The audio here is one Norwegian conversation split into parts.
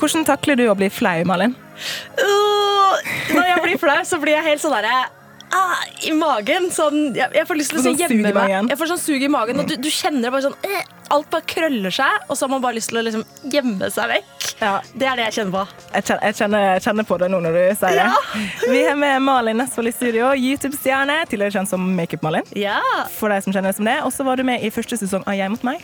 Hvordan takler du å bli flau, Malin? Uh, når jeg blir flau, så blir jeg helt sånn derre ah, I magen. Sånn, jeg, jeg får lyst til å Sånn si gjemme meg. Jeg får sånn sug i magen, og du, du kjenner bare sånn eh, Alt bare krøller seg, og så har man bare lyst til å liksom gjemme seg vekk. Ja, Det er det jeg kjenner på. jeg kjenner, jeg kjenner, jeg kjenner på det nå når du sier det. Vi har med Malin Nesvold i studio, YouTube-stjerne, tidligere kjent som Makeup-Malin. Ja, For deg som kjenner det som det. Og så var du med i første sesong av Jeg mot meg.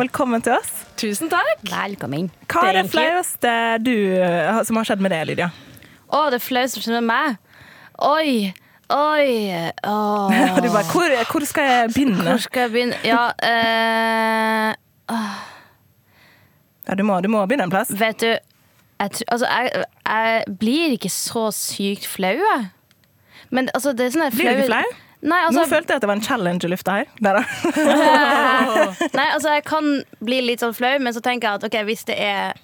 Velkommen til oss. Tusen takk. Velkommen. Hva er det flaueste du, eh, som har skjedd med deg, Lydia? Å, det flaueste som skjer med meg? Oi. Oi. Åh. Og du bare, hvor, hvor skal jeg begynne? Hvor skal jeg begynne? Ja, eh, Ja, du, må, du må begynne en plass. vet du jeg, altså, jeg, jeg blir ikke så sykt flau, jeg. Men altså, det er sånn Blir du ikke flau? Nei, Nå altså, følte jeg at det var en challenge i lufta her. Da. nei, altså, jeg kan bli litt sånn flau, men så tenker jeg at okay, hvis det er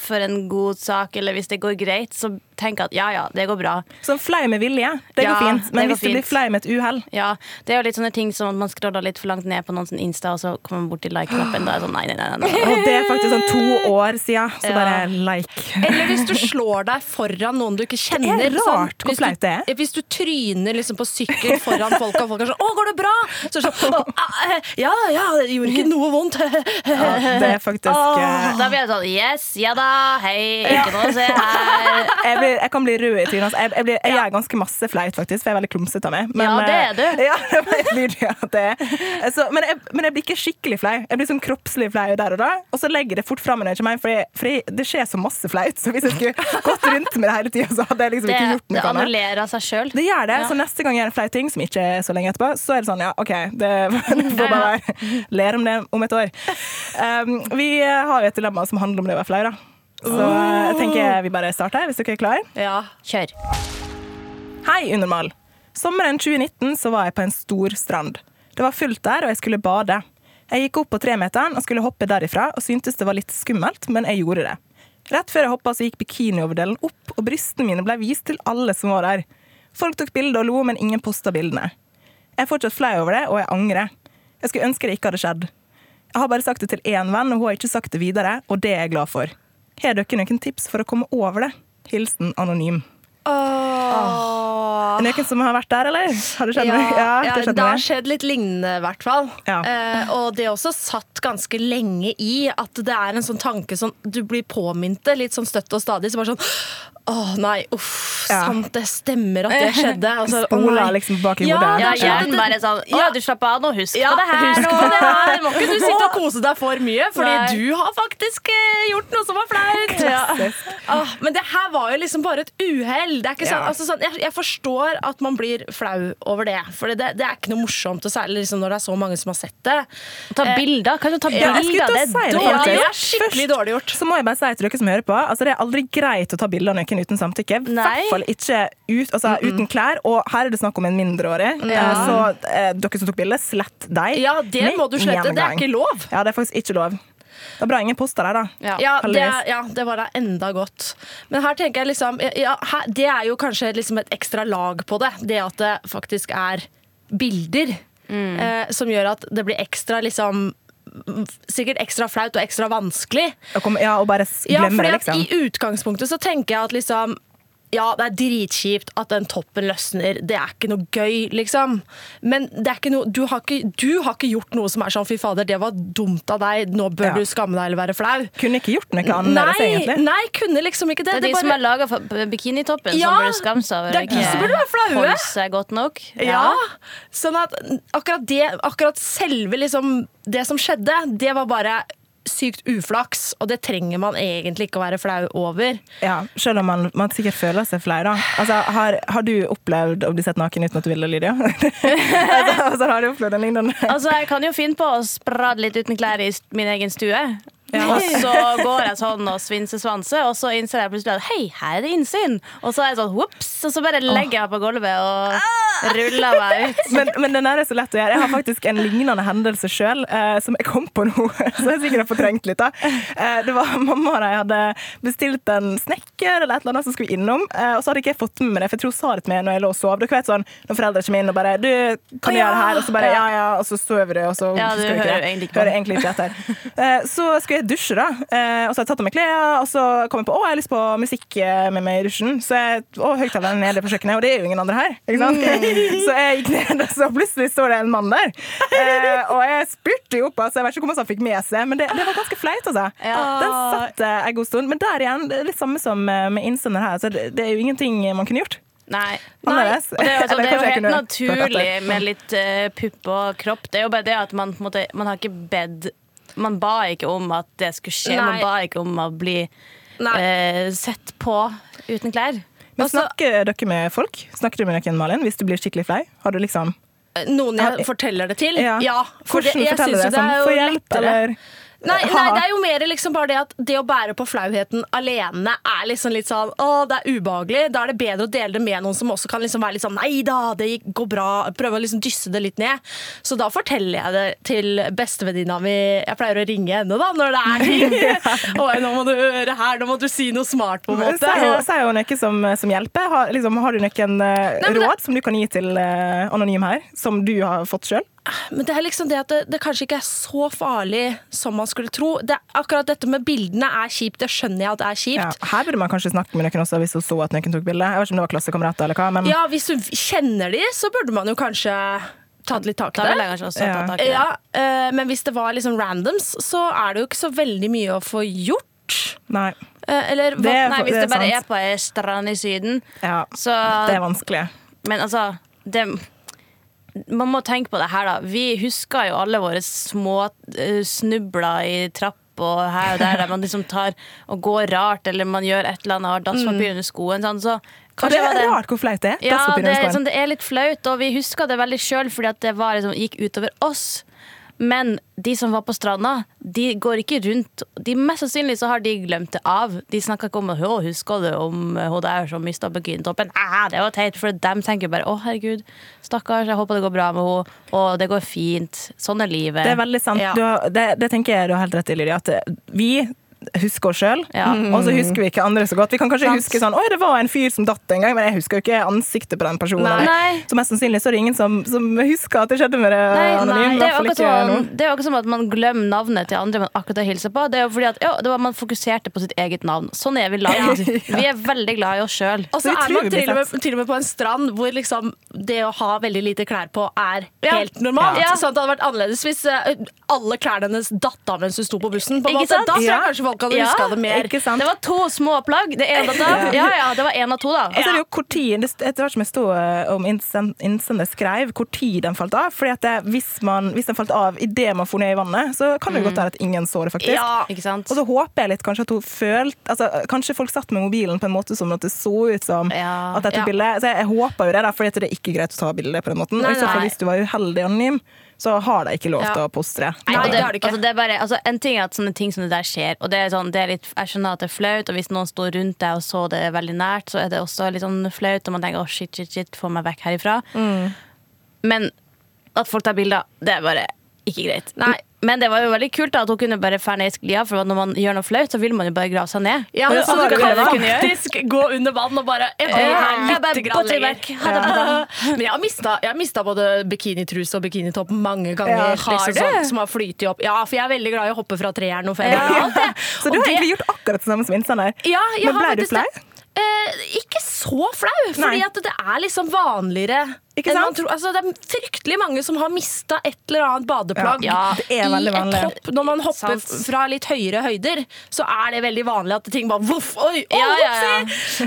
for en god sak, eller hvis det går greit, så tenker at ja, ja, det går bra. Sånn flau med vilje, det Ja, går fint. det Men går hvis du blir fint. flau med et uhell Ja, det er jo litt sånne ting som at man scroller litt for langt ned på noen sin Insta, og så kommer man bort til like-knappen. Da er det sånn nei, nei, nei. nei. Og det er faktisk sånn to år siden, så Ja. bare like. Eller hvis du slår deg foran noen du ikke kjenner. Det er rart sånn, hvor flaut det er. Hvis du tryner liksom på sykkel foran folk, og folk er sånn 'Å, går det bra?' Så er det sånn «Å, ah, eh, 'Ja, ja, det gjorde ikke noe vondt'. Ja, det er faktisk eh, Da blir jeg sånn yes, ja da, hei, ikke noe å se her. jeg, blir, jeg kan bli rød i trynet. Jeg, jeg, blir, jeg gjør ganske masse flaut, faktisk, for jeg er veldig klumsete av meg. Ja, det er du. Ja, jeg blir, ja, det. Så, men, jeg, men jeg blir ikke skikkelig flau. Jeg blir sånn kroppslig flau der og da. Og så legger jeg det fort fram når jeg kommer hjem, fordi, fordi det skjer så masse flaut. Så hvis jeg skulle gått rundt med det hele tida, så hadde jeg liksom Det, ikke gjort det noe Det annullerer seg sjøl. Det gjør det, Ja. så neste gang jeg gjør en flau ting, som ikke er så lenge etterpå, så er det sånn, ja, OK, det får bare være. Ler om det om et år. Um, vi har jo et dilemma som handler om det å være flau, da. Så uh, jeg tenker vi bare starter, hvis dere er klare. Ja. Kjør. Hei, Unormal. Sommeren 2019 så var jeg på en stor strand. Det var fullt der, og jeg skulle bade. Jeg gikk opp på tremeteren og skulle hoppe derifra, og syntes det var litt skummelt, men jeg gjorde det. Rett før jeg hoppa, så gikk bikinioverdelen opp, og brystene mine ble vist til alle som var der. Folk tok bilder og lo, men ingen posta bildene. Jeg er fortsatt flau over det, og jeg angrer. Jeg skulle ønske det ikke hadde skjedd. Jeg har bare sagt det til én venn, og hun har ikke sagt det videre, og det er jeg glad for. Har dere noen tips for å komme over det? Hilsen anonym. Er det noen som har vært der, eller? Har det skjedd Ja. Ja, det skjedde det har skjedd litt lignende, i hvert fall. Ja. Eh, og det også satt ganske lenge i at det er en sånn tanke som du blir påminnet litt sånn støtt og stadig. Så bare sånn Å nei, uff, Ja. sant, det stemmer at det skjedde. Altså, Spola liksom bak i Ja, hodet. Ja, Ja, hjernen bare sånn Å, Ja. du slapp av nå, husk Ja, på det her. nå. det her. Må ikke du sitte og kose deg for mye, fordi Nei. du har faktisk eh, gjort noe som var flaut. Ja. Ah, men det her var jo liksom bare et uhell. Det er ikke sånn, Ja. altså sånn, jeg, jeg forstår at man blir flau over det, for det, det er ikke noe morsomt, og særlig liksom når det er så mange som har sett det. Ta bilder. Kan du ta Ja, jeg? Det til si er det, dårlig. faktisk. det er skikkelig dårlig gjort. Så må jeg bare si til dere som hører på, altså det er aldri greit å ta bilder av noen uten samtykke. I hvert fall ikke ut, altså, uten klær. Og her er det snakk om en mindreårig. Ja. Så eh, dere som tok bilde, slett deg. Ja, det må du slette. Det er ikke lov. Ja, det er faktisk ikke lov. Det er bra ingen poster der, da. Ja. Ja, det, ja, det var da enda godt. Men her tenker jeg liksom ja, her, Det er jo kanskje liksom et ekstra lag på det. Det at det faktisk er bilder. Eh, som gjør at det blir ekstra liksom Sikkert ekstra flaut og ekstra vanskelig. Og kom, ja, og bare glemmer Ja, det, liksom. I utgangspunktet så tenker jeg at liksom ja, det er dritkjipt at den toppen løsner. Det er ikke noe gøy, liksom. Men det er ikke noe, du, har ikke, du har ikke gjort noe som er sånn fy fader, det var dumt av deg, nå bør Ja. du skamme deg eller være flau. Kunne ikke gjort noe annerledes, Nei, egentlig. nei, kunne liksom ikke det. Det er de bare- som er laga for bikinitoppen, Ja, som burde skamme seg over det er de som burde være flaue. holde seg godt nok. Ja, sånn at akkurat det, akkurat selve liksom Det som skjedde, det var bare sykt uflaks, og det trenger man egentlig ikke å være flau over. Ja, Selv om man, man sikkert føler seg flau, da. Altså, har, har du opplevd å bli sett naken uten at du ville, Lydia? altså, altså, har du opplevd en lignende Altså, Jeg kan jo finne på å sprade litt uten klær i min egen stue. Og så går jeg sånn og svinsesvanser, og så innser jeg plutselig at hei, her er det innsyn. Og så er jeg sånn whoops, og så bare legger jeg meg på gulvet og ruller meg ut. Men, men den er så lett å gjøre. Jeg har faktisk en lignende hendelse sjøl, eh, som jeg kom på nå. Så jeg sikkert har fortrengt litt. da. Eh, det var Mamma og jeg hadde bestilt en snekker eller et eller annet som skulle innom. Eh, og så hadde ikke jeg fått med meg det, for jeg tror hun sa det til meg når jeg lå og sov. Dere vet sånn, Når foreldre kommer inn og bare 'Du, kan du gjøre det her?' Og så bare 'ja, ja', og så sover du, og så Ja, du ikke hører egentlig ikke på Hører egentlig ikke etter. Eh, Så skulle jeg dusje, da. Eh, Og så hadde jeg tatt av meg klærne, og så kom jeg på 'Å, jeg har lyst på musikk eh, med meg i dusjen'. Så jeg, å, høyttaleren nede på kjøkkenet, og det er jo ingen andre her. Ikke sant? Så jeg gikk ned, og så plutselig står det en mann der. Eh, og jeg spurte jo opp, altså, jeg vet ikke hvor mye han fikk med seg, men det, det var ganske flaut, altså. Den satt eh, en god stund. Men der igjen, det er litt samme som eh, med innsender her. Så det, det er jo ingenting man kunne gjort. Nei. Nei. Det er altså, det er jo helt naturlig med litt uh, pupp og kropp. Det er jo bare det at man på en måte Man har ikke bedt Man ba ikke om at det skulle skje. Man ba ikke om å bli Nei. eh, sett på uten klær. Men Altså- snakker dere med folk? Snakker du med noen, Malin, hvis du blir skikkelig flau? Har du liksom Noen jeg forteller det til? Ja. for det, Hvordan jeg forteller du jo det? Er jo få hjelp, eller Nei, nei, det er jo mer liksom bare det at det å bære på flauheten alene er liksom litt sånn Å, det er ubehagelig. Da er det bedre å dele det med noen som også kan liksom være litt sånn Nei da, det går bra. Prøve å liksom dysse det litt ned. Så da forteller jeg det til bestevenninna mi. Jeg pleier å ringe henne da når det er ting. Oi, nå må du høre her, nå må du si noe smart, på en måte. Sier hun noe som, som hjelper. Har, liksom, har du noen eh, det- råd som du kan gi til uh, Anonym her, som du har fått sjøl? Men det er liksom det at det, det kanskje ikke er så farlig som man skulle tro. Det, akkurat dette med bildene er kjipt. Det skjønner jeg at det er Ja, kjipt. her burde man kanskje snakke med noen også hvis hun så at noen tok bilde. Jeg vet ikke om det var klassekamerater eller hva, men Ja, hvis du kjenner de, så burde man jo kanskje tatt litt tak i det. Ja. tak i det. Ja, eh, men hvis det var liksom randoms, så er det jo ikke så veldig mye å få gjort. nei. Eh, eller hva? Det er- Nei, hvis det det bare sant. er på ei strand i Syden, Ja, så det er vanskelig. Men altså det, Man må tenke på det her, da. Vi husker jo alle våre små eh, snubler i trapp og her og der, der man liksom tar og går rart, eller man gjør et eller annet, har dasspapir under skoen. Sånn, så Og det er det rart hvor flaut det er. ja, det, er sånn, det er litt flaut, og vi husker det veldig sjøl fordi det var, liksom, gikk utover oss. Men de som var på stranda, de går ikke rundt de Mest sannsynlig så har de glemt det av. De snakker ikke om å husker det om eh, hun der som mista bikinitoppen. Ah, det var teit, for de tenker bare å herregud, stakkars, jeg håper det går bra med henne, og det går fint. Sånn er livet. Det er veldig sant. Ja. Du har, det, det tenker jeg du har helt rett i, Lydia. At vi husker oss sjøl, Ja. og så husker vi ikke andre så godt. Vi kan kanskje Sant. huske sånn Oi, det var en fyr som datt en gang, men jeg husker jo ikke ansiktet på den personen. Nei. Nei. Så mest sannsynlig så er det ingen som, som husker at det skjedde med det anonyme. det, er det er jo akkurat som at man glemmer navnet til andre man akkurat har hilst på. Det er jo fordi at ja, det var Man fokuserte på sitt eget navn. Sånn er vi lagd. Vi er veldig glad i oss sjøl. Og Så er man til og, med, til og med på en strand hvor liksom det å ha veldig lite klær på er Ja. helt normalt. Ja. Sånn at det hadde vært annerledes hvis eh, alle klærne hennes datt av mens hun sto på bussen. På en Ikke måte. sant? Da tror jeg kanskje folk hadde Ja. huska det mer. Ikke sant? Det var to små plagg. Det ene datt. Ja ja, det var én av to, da. Og så er det jo hvor tid, Etter hvert som jeg stod eh, om innsend- innsender skrev, hvor tid den falt av. Fordi at det, hvis, man, hvis den falt av idet man for ned i vannet, så kan det jo godt være at ingen så det, faktisk. Ja. Ikke sant? Og så håper jeg litt kanskje at hun følte altså, Kanskje folk satt med mobilen på en måte som at det så ut som Ja. at jeg Ja. bildet Så jeg, jeg håper jo det, da, fordi at det er ikke greit å ta bilde på den måten. Nei, og i så fall hvis du var uheldig anonym, så har de ikke lov til å postre. det. Nei, og det det, altså, det bare, altså, en ting er at sånne ting som det der skjer, og det er sånn, det er litt, jeg skjønner at det er flaut, og hvis noen står rundt deg og så det veldig nært, så er det også litt sånn flaut, og man tenker, å shit, shit, shit, få meg vekk herifra. Men at folk tar bilder, det er bare ikke greit. Nei. Men det var jo veldig kult da, at hun kunne bare fære ned i sklia, for når man gjør noe flaut, så vil man jo bare grave seg ned. Ja, men så du kan faktisk gå under vann og bare Jeg blir her litt bare grann lenger. Men jeg har mista, jeg har mista både bikinitruse og bikinitopp mange ganger. Ja, har liksom, sånn, som har flytet opp. Ja, for jeg er veldig glad i å hoppe fra treeren og Ja. felle. Så du har egentlig gjort akkurat det samme som innsender. Ja, jeg Men har ble du flau? Eh, ikke så flau, fordi at det er liksom vanligere. Ikke sant? tror. Altså, det er fryktelig mange som har mista et eller annet badeplagg Ja, det i et hopp. Når man hopper Sant. fra litt høyere høyder, så er det veldig vanlig at ting bare voff, oi, oh, Ja, ja!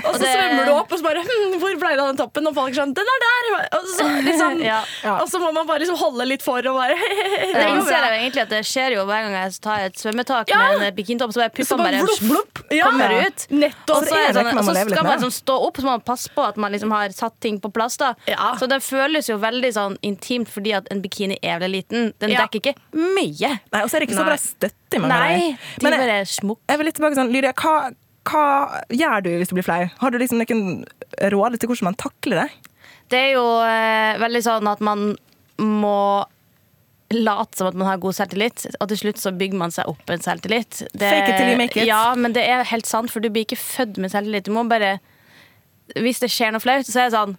Og så det- svømmer du opp, og så bare hm, Hvor ble det av den toppen? Og folk sånn Den er der! Og så, liksom, og så må man bare liksom holde litt for og bare Det innser jeg egentlig at det skjer jo hver gang jeg tar et svømmetak Ja. med en bikinitopp, så bare Så puppene bare vlopp. Ja. kommer ut. Nettopp. Og så, er sånn, og så skal man liksom stå opp, så må man passe på at man liksom har satt ting på plass. da Ja. Så det det føles jo veldig sånn intimt fordi at en bikini er veldig liten. Den Ja. dekker ikke mye. Nei, og så er det ikke så bra støtte i mange Nei, de Men bare smukk. jeg vil litt tilbake sånn, Lydia, hva, hva gjør du hvis du blir flau? Har du liksom noen råd til hvordan man takler det? Det er jo eh, veldig sånn at man må late som at man har god selvtillit, og til slutt så bygger man seg opp en selvtillit. Det, Fake it till you make it. Ja, men det er helt sant, for du blir ikke født med selvtillit. Du må bare Hvis det skjer noe flaut, så er det sånn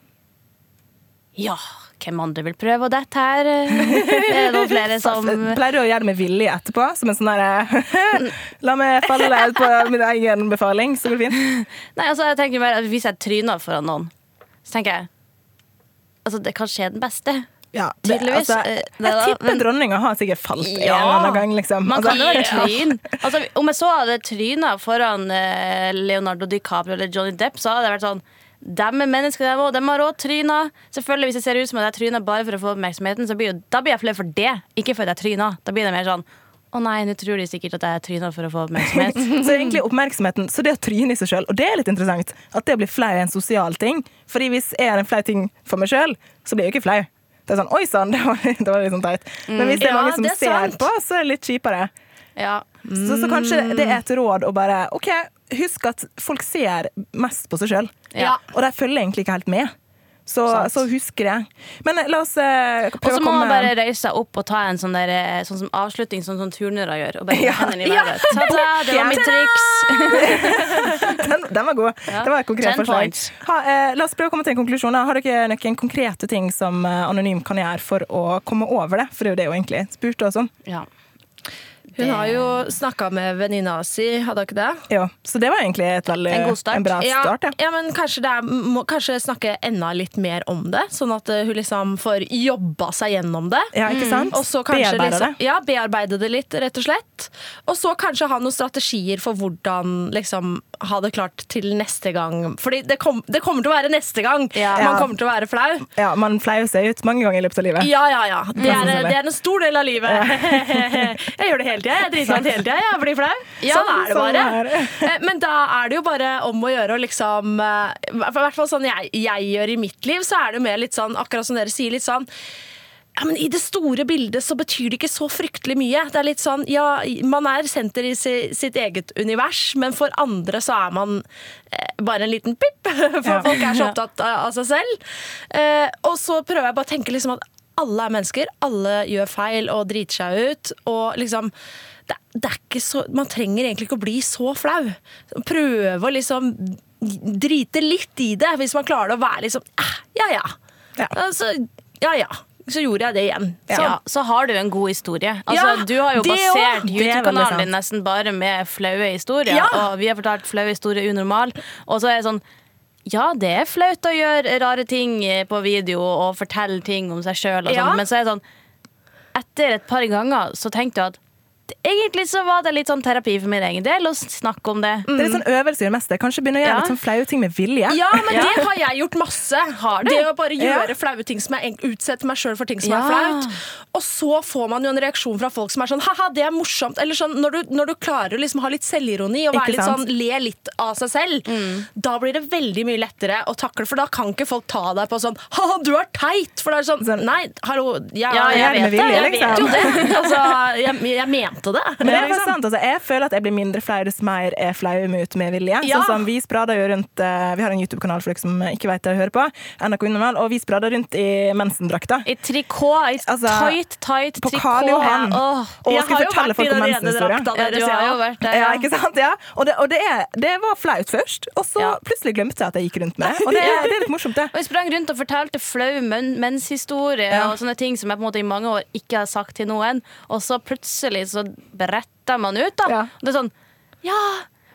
Ja, hvem andre vil prøve å dette her? Det er noen flere som Pleier du å gjøre det med vilje etterpå? Som en sånn herre La meg falle på min egen befaling, så går det fint. Nei, altså jeg tenker mer at Hvis jeg tryner foran noen, så tenker jeg Altså, det kan skje den beste. Ja, det, Tydeligvis, altså, eh, jeg da, tipper men- dronninga har sikkert falt en eller annen gang, liksom. Man Altså, kan jo være tryn. Altså, om jeg så hadde tryna foran eh, Leonardo DiCaprio eller Johnny Depp, så hadde det vært sånn de er mennesker, de òg. De har òg tryna. Selvfølgelig, Hvis det ser ut som at jeg tryner bare for å få oppmerksomheten, så blir jo, da blir jeg flau for det, ikke fordi jeg tryner. Da blir det mer sånn å nei, nå tror de sikkert at jeg tryner for å få oppmerksomhet. Så egentlig oppmerksomheten, så det å tryne i seg sjøl, og det er litt interessant, at det å bli flau er en sosial ting. Fordi hvis jeg er en flau ting for meg sjøl, så blir jeg jo ikke flau. Det er sånn Oi sann, det, var- det var litt sånn teit. Men hvis det er Ja, mange som er ser sant. på, så er det litt kjipere. Ja. Så, så kanskje det er et råd å bare OK, husk at folk ser mest på seg sjøl. Ja. Og de følger egentlig ikke helt med. Så, så husk det. Men eh, la oss eh, Og så må man bare reise seg opp og ta en sånn, der, eh, sånn som avslutning, sånn som turnere gjør. Og bare Ja. hendene i været. Ta-ta, det var mitt triks. den, den var god. Det var et konkret forslag. Ha, eh, la oss prøve å komme til en konklusjon. da. Har dere noen konkrete ting som eh, Anonym kan gjøre for å komme over det? For det er jo det hun egentlig spurte oss om. Ja. Hun har jo snakka med venninna si, hadde hun ikke det? Ja, så det var egentlig veldig, En start. bra start. ja, Ja. ja, men kanskje, er, må kanskje snakke enda litt mer om det, sånn at eh, hun liksom får jobba seg gjennom det. Ja, ikke sant? Kanskje Bearbeide liksom, det. Ja, bearbeide det litt, rett og slett. Og så kanskje ha noen strategier for hvordan liksom ha det klart til neste gang. Fordi det, kom, det kommer til å være neste gang Ja. man kommer til å være flau. Ja, man flauer seg ut mange ganger i løpet av livet. Ja, ja, ja. Det er, det er en stor del av livet. jeg gjør det hele tida. Jeg er dritvant hele tida. Jeg blir flau. Sånn er det sånn bare. er det. Eh, Men da er det jo bare om å gjøre å liksom eh, I hvert fall sånn jeg, jeg gjør i mitt liv, så er det jo mer litt sånn, akkurat som dere sier, litt sånn ja, men I det store bildet så betyr det ikke så fryktelig mye. Det er litt sånn, ja, Man er senter i si, sitt eget univers, men for andre så er man eh, bare en liten pip. For Ja. folk er så opptatt av, seg selv. Eh, og så prøver jeg bare å tenke liksom at alle er mennesker. Alle gjør feil og driter seg ut. Og liksom det, det er ikke så, Man trenger egentlig ikke å bli så flau. Prøve å liksom drite litt i det, hvis man klarer å være liksom eh, Ja ja. Ja. Altså, ja ja. Så gjorde jeg det igjen. Så, ja. så har du en god historie. Altså, Ja, du har jo basert er YouTube-kanalen din nesten bare med flaue historier. Ja. Og vi har fortalt flaue historier unormal. Og så er det sånn ja, det er flaut å gjøre rare ting på video og fortelle ting om seg sjøl, Ja. men så er det sånn Etter et par ganger så tenkte jeg at egentlig så var det litt sånn terapi for min egen del å snakke om det. Det er litt sånn øvelse i det meste. Kanskje begynne å gjøre Ja. litt sånn flaue ting med vilje. Ja, men Ja. det har jeg gjort masse. Har du? Det å bare gjøre Ja. flaue ting som jeg utsette meg sjøl for ting som Ja. er flaut. Og så får man jo en reaksjon fra folk som er sånn ha-ha, det er morsomt. Eller sånn, når du, når du klarer å liksom ha litt selvironi og være litt sånn, le litt av seg selv, da blir det veldig mye lettere å takle, for da kan ikke folk ta deg på sånn ha-ha, du er teit! For det er sånn, Sånn- nei, hallo, jeg, Ja, jeg Gjør vet det, vilje, jeg liksom. vet jo det. Altså, jeg, jeg mente det. Men det er faktisk sant, altså, Jeg føler at jeg blir mindre flau dess mer jeg flauer meg ut med vilje. Ja. Sånn som Vi sprader jo rundt eh, Vi har en YouTube-kanal for dere som ikke vet det hører på. NRK Unormal, og vi sprader rundt i mensendrakta. I trikot, i Altså, tight, tight på trikot. Karl Johan. Og Jeg skal fortelle folk om mensenhistorien. Ja, du har jo vært der. Ja, ikke sant? Ja. Og, det, og det, er, det var flaut først, og så Ja. plutselig glemte jeg at jeg gikk rundt med. Og det, det er litt morsomt, det. Og jeg sprang rundt og fortalte flau men menshistorie Ja. og sånne ting som jeg på en måte i mange år ikke har sagt til noen. Og så plutselig så beretter man ut, da. Ja. Og det er sånn Ja,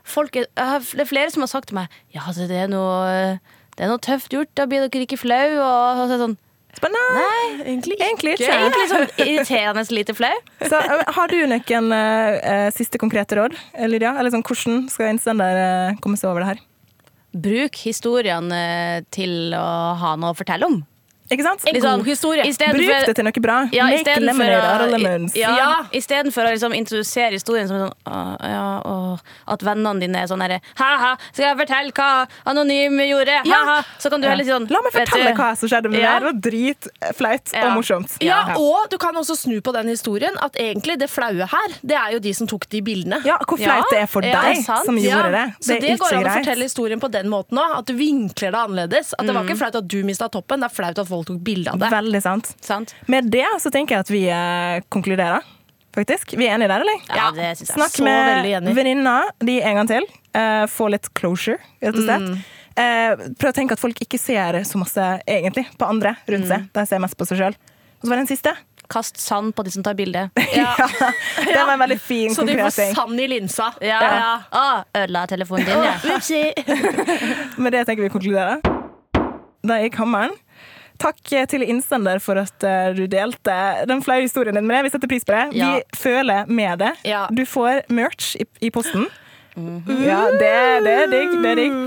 folk er, det er flere som har sagt til meg Ja, altså, det er noe det er noe tøft gjort, da blir dere ikke flau. Og, og så er det sånn Spennende! nei, Nei, egentlig ikke. egentlig sånn irriterende lite flau. Så, eh, har du noen eh, siste konkrete råd, Lydia? Eller sånn, hvordan skal innsender uh, komme seg over det her? Bruk historiene til å ha noe å fortelle om. Ikke sant? En god historie. Bruk for- det til noe bra. Ja, Make lemonade out of lemons. Ja, Ja. Istedenfor å liksom introdusere historien som sånn «Å, ja, og At vennene dine er sånn herre Ha-ha, skal jeg fortelle hva Anonym gjorde? Ja. Ha-ha. Så kan du heller si sånn La meg fortelle hva som skjedde med Ja. det. Det var dritflaut Ja. og morsomt. Ja, og du kan også snu på den historien at egentlig det flaue her, det er jo de som tok de bildene. Ja, hvor flaut det er for ja, deg som Ja, gjorde det. Så Det det er går an å fortelle historien på den måten òg. At du vinkler det annerledes. At det var ikke flaut at du mista toppen, det er flaut at folk tok bilde av det. Veldig sant. Sant? Med det så tenker jeg at vi eh, konkluderer, faktisk. Vi er enige der, eller? Ja, det synes jeg. Snakk så veldig med enig. venninna di en gang til. Eh, få litt closure, rett og slett. Mm. Eh, prøv å tenke at folk ikke ser så masse egentlig på andre rundt Mm. seg. De ser mest på seg sjøl. Og så var det den siste. Kast sand på de som tar bilde. Ja. Det var en veldig fin, Så de får sand i linsa. Ja. Ja. Å, ødela telefonen din, ja. Med det tenker vi å konkludere. Da gikk hammeren. Takk til innsender for at eh, du delte den flaue historien din med det. Vi setter pris på det. Ja. Vi føler med det. Ja. Du får merch i, i posten. Ja, det, det er digg. Det er digg.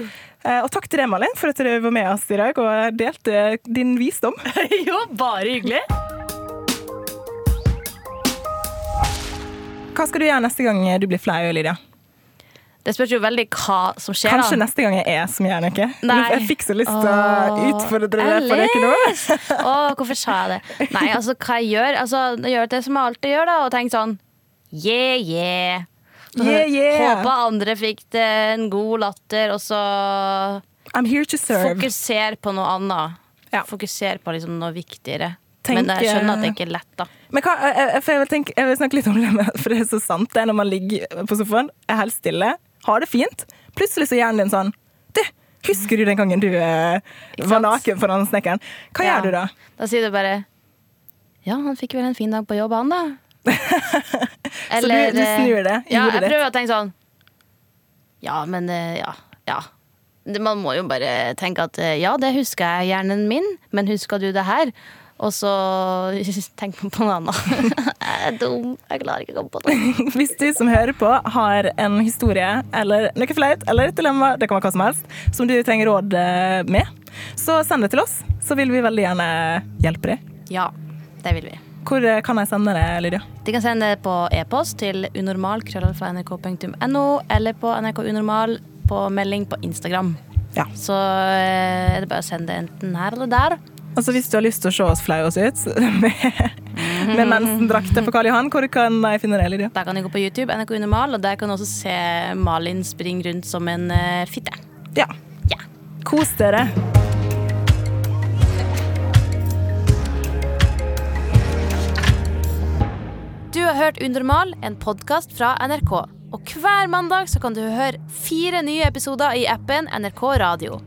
Eh, og takk til deg, Malin, for at du var med oss i dag og delte din visdom. jo, bare hyggelig. Hva skal du gjøre neste gang du blir flau, Lydia? Det spørs jo veldig hva som skjer, Kanskje da. neste gang jeg er som gjør noe? Nei. Jeg fikk så lyst til å utfordre deg på noe nå. Å, hvorfor sa jeg det? Nei, altså, hva jeg gjør? Altså, jeg gjør det som jeg alltid gjør, da, og tenker sånn Yeah, yeah. Yeah, yeah. Håper andre fikk det en god latter, og så I'm here to serve. fokuser på noe annet. Ja. Fokuser på liksom noe viktigere. Tenk, Men jeg skjønner at det eh, ikke er lett, da. Men hva, jeg, jeg, jeg, vil tenke, jeg vil snakke litt om det, for det er så sant det er når man ligger på sofaen, er helt stille, har det fint. Plutselig så er hjernen din sånn Du, husker du den gangen du eh, var naken foran snekkeren? Hva Ja. gjør du da? Da sier du bare Ja, han fikk vel en fin dag på jobb, han, da. Så du, du snur det i Ja, hodet jeg ditt? prøver å tenke sånn Ja, men eh, ja. ja. Det- Man må jo bare tenke at eh, ja, det husker jeg hjernen min, men husker du det her? Og så tenk på noe annet. jeg er dum. Jeg klarer ikke å komme på noe. Hvis du som hører på har en historie eller noe flaut eller et dilemma, det kan være hva som helst, som du trenger råd eh, med, så send det til oss. Så vil vi veldig gjerne hjelpe deg. Ja, det vil vi. Hvor eh, kan jeg sende det, Lydia? De kan sende det på e-post til unormal.nrk.no eller på NRK Unormal på melding på Instagram. Ja. Så eh, er det bare å sende det enten her eller der. Altså Hvis du har lyst til å se oss flaue oss ut med, med mensendrakter på Karl Johan, hvor kan jeg finne det, Lydia? Der kan du gå på YouTube, NRK Unormal, og der kan du også se Malin springe rundt som en uh, fitte. Ja. Ja. Kos dere. Du har hørt Unormal, en podkast fra NRK. Og hver mandag så kan du høre fire nye episoder i appen NRK Radio.